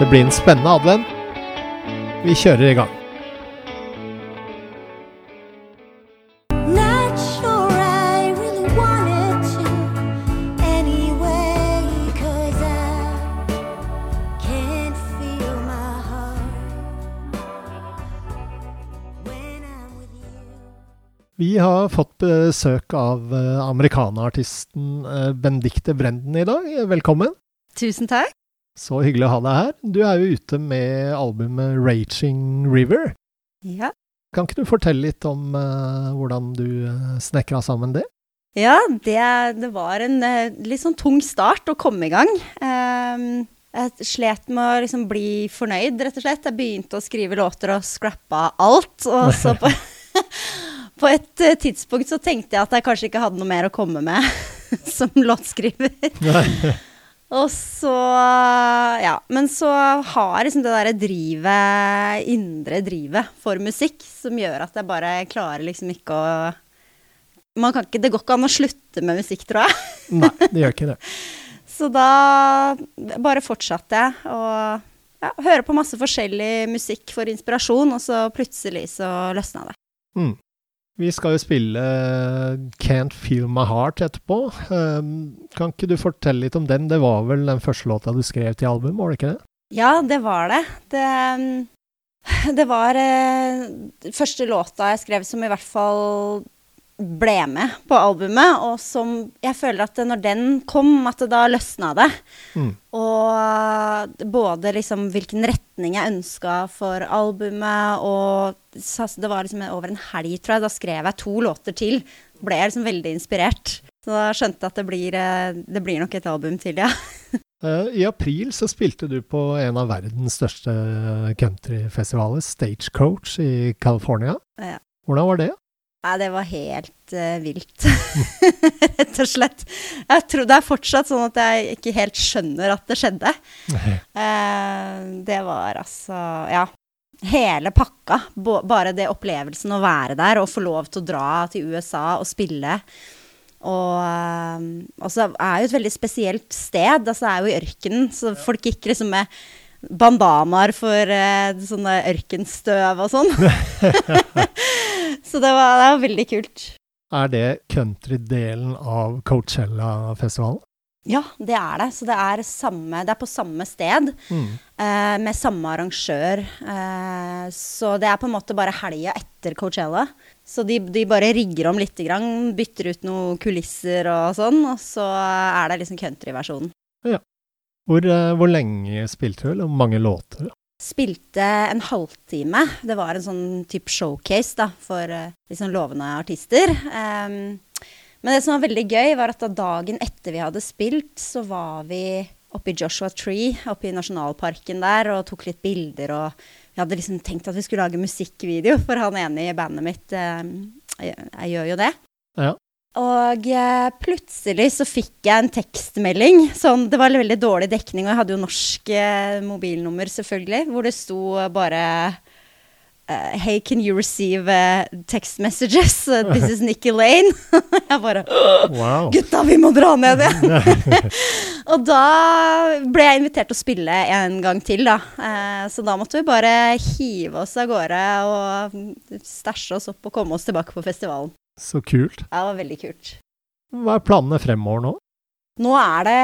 Det blir en spennende advent. Vi kjører i gang. Not sure I really wanted to anyway, 'cause I can't feel my heart when I'm with you. Vi har fått besøk av eh, amerikanerartisten Bendikte Benedicte Brenden i dag. Velkommen. Tusen takk. Så hyggelig å ha deg her. Du er jo ute med albumet 'Raging River'. Ja. Kan ikke du fortelle litt om uh, hvordan du uh, snekra sammen det? Ja, det, det var en uh, litt sånn tung start å komme i gang. Ehm, jeg slet med å liksom bli fornøyd, rett og slett. Jeg begynte å skrive låter og scrappa alt. Og så på, på et eh, tidspunkt så tenkte jeg at jeg kanskje ikke hadde noe mer å komme med som låtskriver. Og så Ja. Men så har liksom det derre drivet, indre drivet for musikk, som gjør at jeg bare klarer liksom ikke å man kan ikke, Det går ikke an å slutte med musikk, tror jeg. Nei, det gjør ikke det. Så da bare fortsatte jeg å ja, høre på masse forskjellig musikk for inspirasjon, og så plutselig så løsna det. Mm. Vi skal jo spille eh, 'Can't Feel My Heart' etterpå. Um, kan ikke du fortelle litt om den? Det var vel den første låta du skrev til album, var det ikke det? Ja, det var det. Det, det var eh, første låta jeg skrev som i hvert fall ble med på albumet, og som jeg føler at når den kom, at det da løsna det. Mm. Og både liksom hvilken retning jeg ønska for albumet, og det var liksom over en helg, tror jeg, da skrev jeg to låter til. Ble jeg liksom veldig inspirert. Så da skjønte jeg at det blir, eh, det blir nok et album til, ja. Eh, I april så spilte du på en av verdens største countryfestivaler, Stagecoach i California. Ja. Hvordan var det? Nei, det var helt uh, vilt, rett og slett. Jeg tror det er fortsatt sånn at jeg ikke helt skjønner at det skjedde. Uh, det var altså Ja. Hele pakka. Bo bare det opplevelsen å være der og få lov til å dra til USA og spille. Og og så er jo et veldig spesielt sted. Altså, det er jo i ørkenen, så folk gikk liksom med bandanaer for uh, sånne ørkenstøv og sånn. så det var, det var veldig kult. Er det countrydelen av Coachella-festivalen? Ja, det er det. Så det er, samme, det er på samme sted, Mm. eh, med samme arrangør. Eh, så det er på en måte bare helga etter Coachella. Så de, de bare rigger om lite grann, bytter ut noen kulisser og sånn, og så er det liksom countryversjonen. Hvor, eh, hvor lenge spilte du, eller mange låter? Spilte en halvtime. Det var en sånn type showcase da, for liksom lovende artister. Um, men det som var veldig gøy, var at da dagen etter vi hadde spilt, så var vi oppe i Joshua Tree, oppe i nasjonalparken der, og tok litt bilder. Og vi hadde liksom tenkt at vi skulle lage musikkvideo, for han ene i bandet mitt em, jeg, jeg gjør jo det. Ja. Og eh, plutselig så fikk jeg en tekstmelding. Sånn, det var veldig dårlig dekning, og jeg hadde jo norsk eh, mobilnummer, selvfølgelig, hvor det sto bare eh, Hey, can you receive text messages? This is Nikki Lane. jeg bare Wow. Gutta, vi må dra ned igjen! og da ble jeg invitert til å spille en gang til, da. Så da måtte vi bare hive oss av gårde og stæsje oss opp og komme oss tilbake på festivalen. Så kult. Ja, det var veldig kult. Hva er planene fremover nå? Nå er det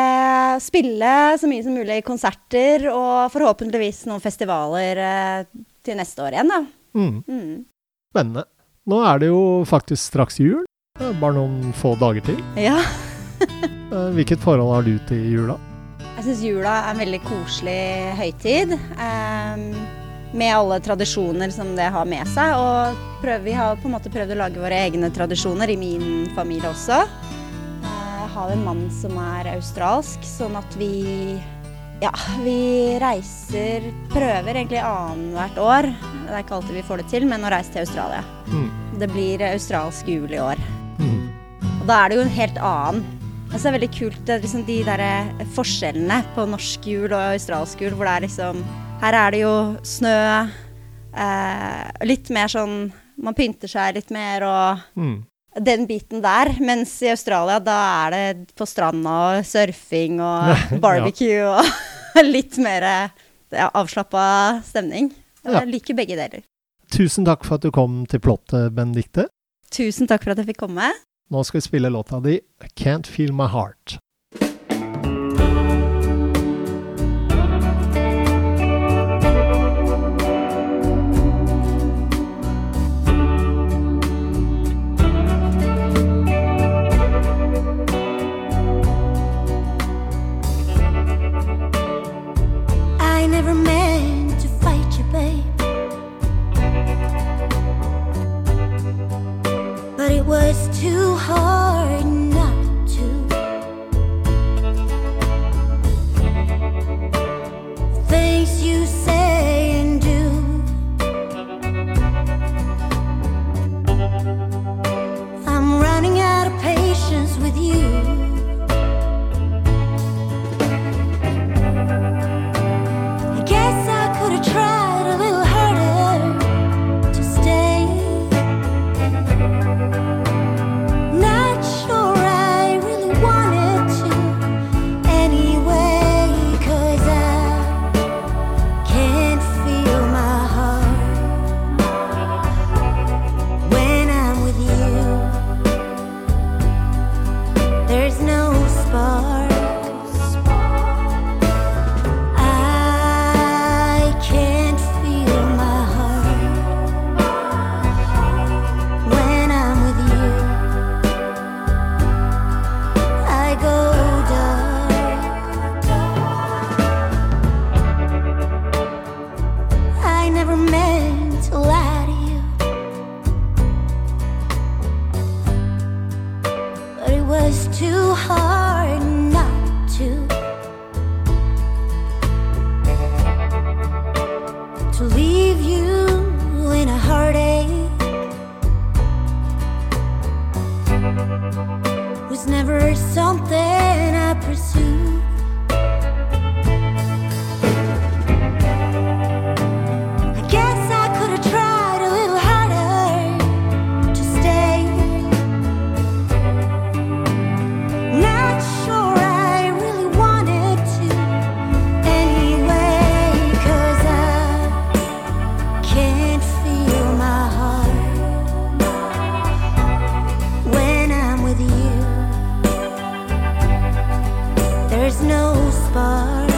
spille så mye som mulig konserter, og forhåpentligvis noen festivaler eh, til neste år igjen, da. Mm. Mm. Spennende. Nå er det jo faktisk straks jul. Bare noen få dager til. Ja. Eh, Hvilket forhold har du til jula? Jeg syns jula er en veldig koselig høytid. ehm, med alle tradisjoner som det har med seg. Og prøv, vi har på en måte prøvd å lage våre egne tradisjoner i min familie også. Jeg har en mann som er australsk, sånn at vi ja, vi reiser Prøver egentlig annethvert år. Det er ikke alltid vi får det til, men å reise til Australia. Mm. Det blir australsk jul i år. Mm. Og da er det jo en helt annen. Synes det er veldig kult det liksom de der eh, forskjellene på norsk jul og australsk jul, hvor det er liksom Her er det jo snø. Eh, litt mer sånn Man pynter seg litt mer og Mm. den biten der. Mens i Australia, da er det på stranda og surfing og Ja. barbecue og litt mer ja, avslappa stemning. Ja. Jeg liker begge deler. Tusen takk for at du kom til plottet, Benedicte. Tusen takk for at jeg fikk komme. Nå skal vi spille låta di 'Can't Feel My Heart'. There's no spark.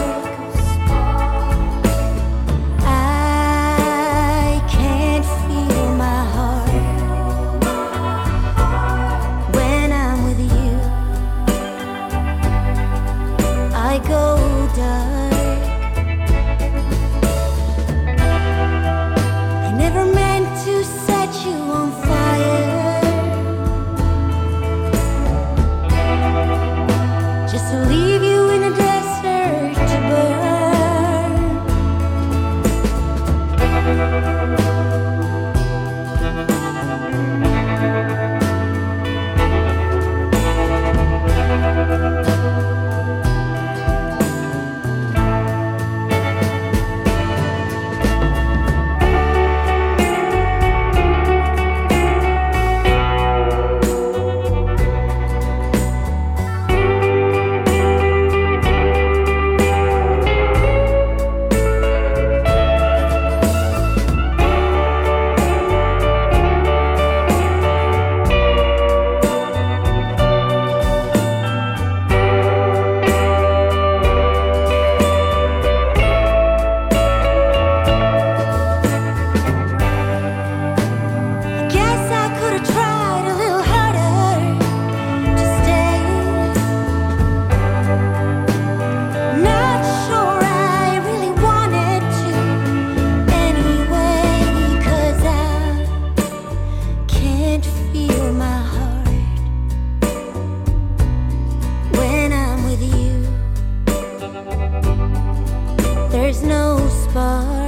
There's no spark.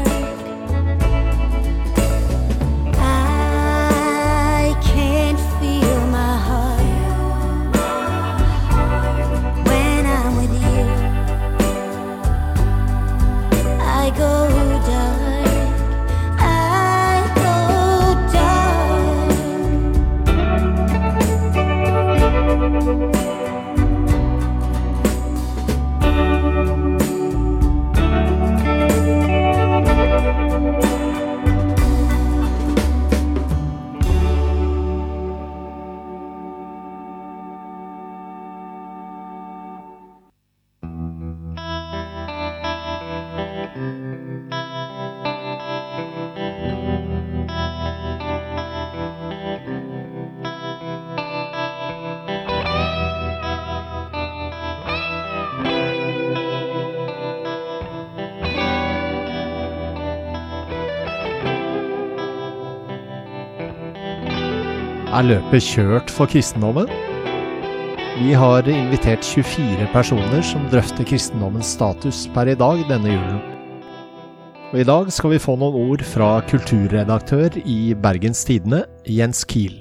Er løpet kjørt for kristendommen? Vi har invitert 24 personer som drøfter kristendommens status per i dag denne julen. Og I dag skal vi få noen ord fra kulturredaktør i Bergens Tidende, Jens Kiel.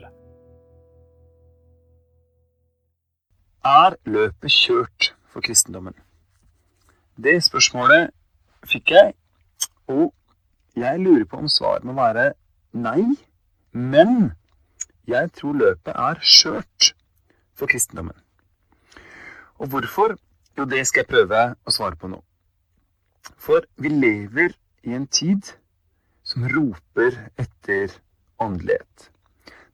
Er løpet kjørt for kristendommen? Det spørsmålet fikk jeg, og jeg lurer på om svaret må være nei, men jeg tror løpet er skjørt for kristendommen. Og hvorfor? Jo, det skal jeg prøve å svare på nå. For vi lever i en tid som roper etter åndelighet.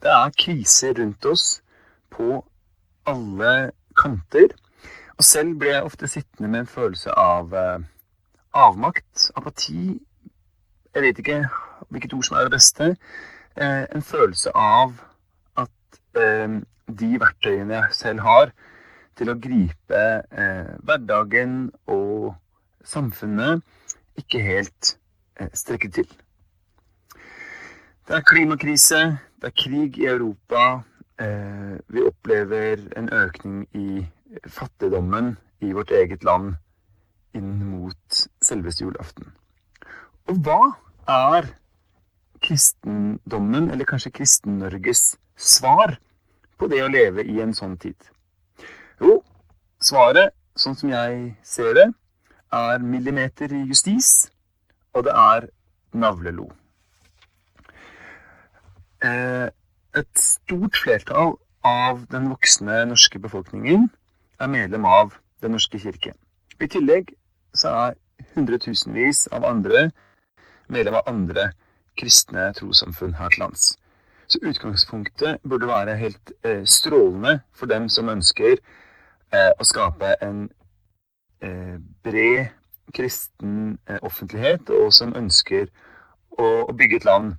Det er kriser rundt oss på alle kanter. Og selv blir jeg ofte sittende med en følelse av eh, avmakt, apati Jeg vet ikke hvilket ord som er det beste. Eh, en følelse av de verktøyene jeg selv har til å gripe eh, hverdagen og samfunnet, ikke helt eh, strekker til. Det er klimakrise, det er krig i Europa, Eh, vi opplever en økning i fattigdommen i vårt eget land inn mot selveste julaften. Og hva er kristendommen, eller kanskje Kristen-Norges svar på det å leve i en sånn tid? Jo, svaret, sånn som jeg ser det, er millimeter justis, og det er navlelo. Eh, et stort flertall av den voksne norske befolkningen er medlem av Den norske kirke. I tillegg så er hundretusenvis av andre medlem av andre kristne trossamfunn her til lands. Så utgangspunktet burde være helt eh, strålende for dem som ønsker eh, å skape en eh, bred kristen eh, offentlighet, og som ønsker å, å bygge et land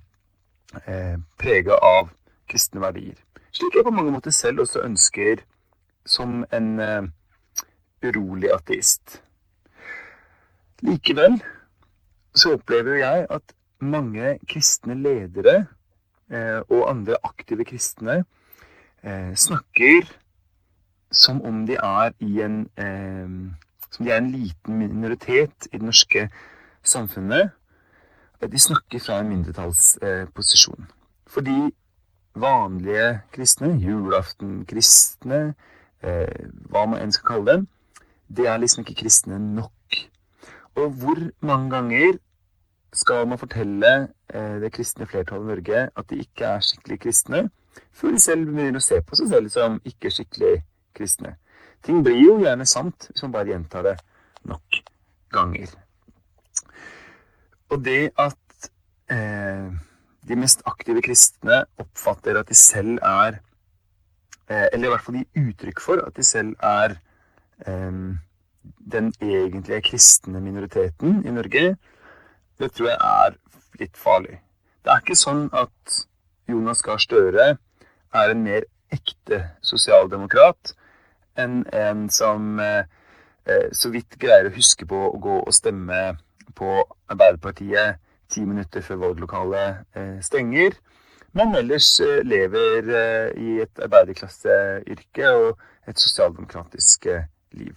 eh, prega av kristne verdier. Slik jeg på mange måter selv også ønsker som en eh, urolig ateist. Likevel så opplever jeg at mange kristne ledere og andre aktive kristne eh, snakker som om de er i en eh, som de er en liten minoritet i det norske samfunnet. De snakker fra en mindretallsposisjon. Fordi vanlige kristne, julaftenkristne, eh, hva man enn skal kalle dem, det er liksom ikke kristne nok. Og hvor mange ganger skal man fortelle eh, det kristne flertallet i Norge at de ikke er skikkelig kristne, før de selv begynner å se på seg selv som ikke skikkelig kristne? Ting blir jo gjerne sant hvis man bare gjentar det nok ganger. Og det at eh, de mest aktive kristne oppfatter at de selv er eh, Eller i hvert fall gir uttrykk for at de selv er eh, den egentlige kristne minoriteten i Norge, det tror jeg er litt farlig. Det er ikke sånn at Jonas Gahr Støre er en mer ekte sosialdemokrat enn en som eh, eh, så vidt greier å huske på å gå og stemme på Arbeiderpartiet ti minutter før valglokalet eh, stenger, men ellers eh, lever eh, i et arbeiderklasseyrke og et sosialdemokratisk eh, liv.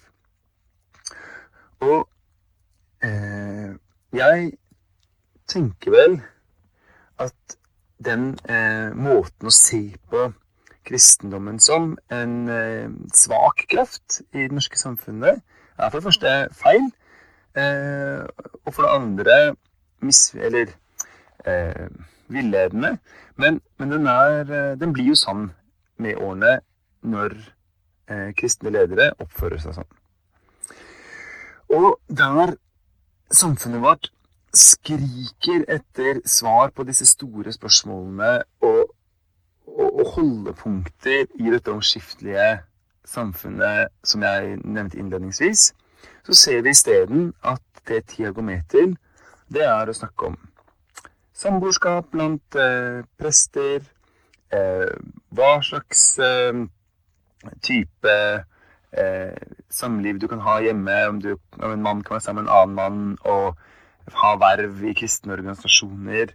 Og jeg tenker vel at den eh, måten å se på kristendommen som en eh, svak kraft i det norske samfunnet, er for det første feil. Eh, og for det andre mis... Eller eh, villedende. Men, men den, er, eh, den blir jo sann med årene når eh, kristne ledere oppfører seg sånn. Og der samfunnet vårt skriker etter svar på disse store spørsmålene og, og, og holdepunkter i dette omskiftelige samfunnet som jeg nevnte innledningsvis, så ser vi isteden at det tida går med det er å snakke om. Samboerskap blant eh, prester, eh, hva slags eh, type eh, samliv du kan ha hjemme, om, du, om en mann kan være sammen med en annen mann, og ha verv i kristne organisasjoner,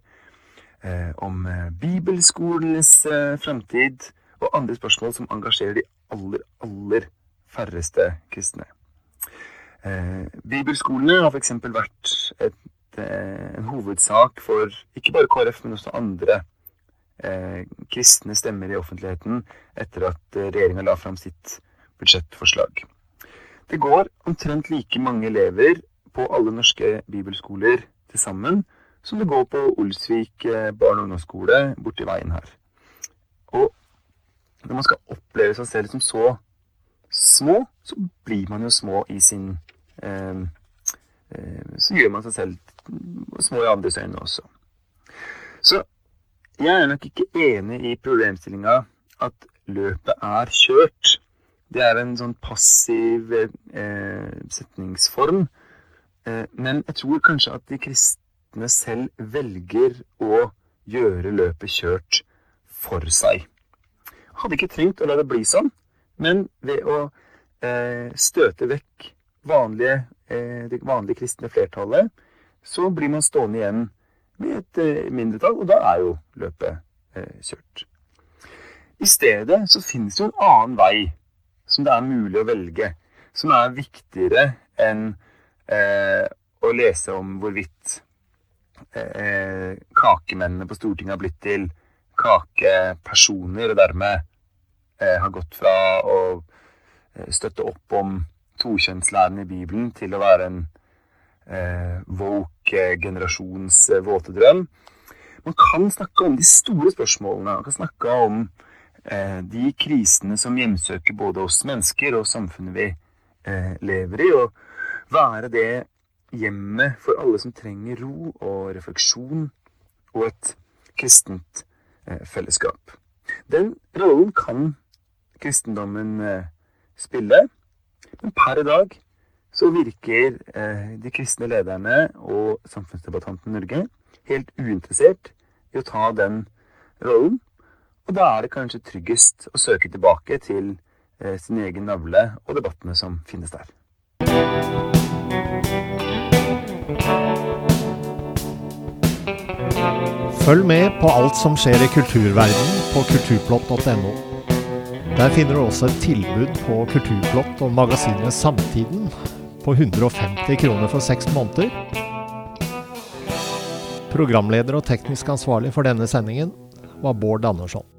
eh, om eh, bibelskolenes eh, fremtid, og andre spørsmål som engasjerer de aller, aller færreste kristne. Eh, bibelskolene har f.eks. vært et, eh, en hovedsak for ikke bare KrF, men også andre eh, kristne stemmer i offentligheten etter at regjeringa la fram sitt budsjettforslag. Det går omtrent like mange elever på alle norske bibelskoler til sammen som det går på Olsvik eh, barne- og ungdomsskole borti veien her. Og når man skal oppleve seg selv som så små, så blir man jo små i sin eh, eh, Så gjør man seg selv små i andres øyne også. Så jeg er nok ikke enig i problemstillinga at løpet er kjørt. Det er en sånn passiv eh, setningsform. Eh, men jeg tror kanskje at de kristne selv velger å gjøre løpet kjørt for seg. Hadde ikke trengt å la det bli sånn, men ved å eh, støte vekk vanlige, eh, det vanlige kristne flertallet, så blir man stående igjen med et mindretall, og da er jo løpet kjørt. I stedet så finnes det jo en annen vei som det er mulig å velge, som er viktigere enn eh, å lese om hvorvidt eh, kakemennene på Stortinget har blitt til kakepersoner, og dermed eh, har gått fra å eh, støtte opp om tokjønnslæren i Bibelen til å være en eh, woke generasjons eh, våte drøm. Man kan snakke om de store spørsmålene. Man kan snakke om de krisene som hjemsøker både oss mennesker og samfunnet vi lever i. Og være det hjemmet for alle som trenger ro og refleksjon og et kristent eh, fellesskap. Den rollen kan kristendommen eh, spille, men per i dag så virker eh, de kristne lederne og samfunnsdebattanten i Norge helt uinteressert i å ta den rollen. Og da er det kanskje tryggest å søke tilbake til sin egen navle og debattene som finnes der. Følg med på alt som skjer i kulturverdenen på kulturplott.no. Der finner du også et tilbud på Kulturplott og magasinet Samtiden på 150 kroner for seks måneder. Programleder og teknisk ansvarlig for denne sendingen var Bård Andersson.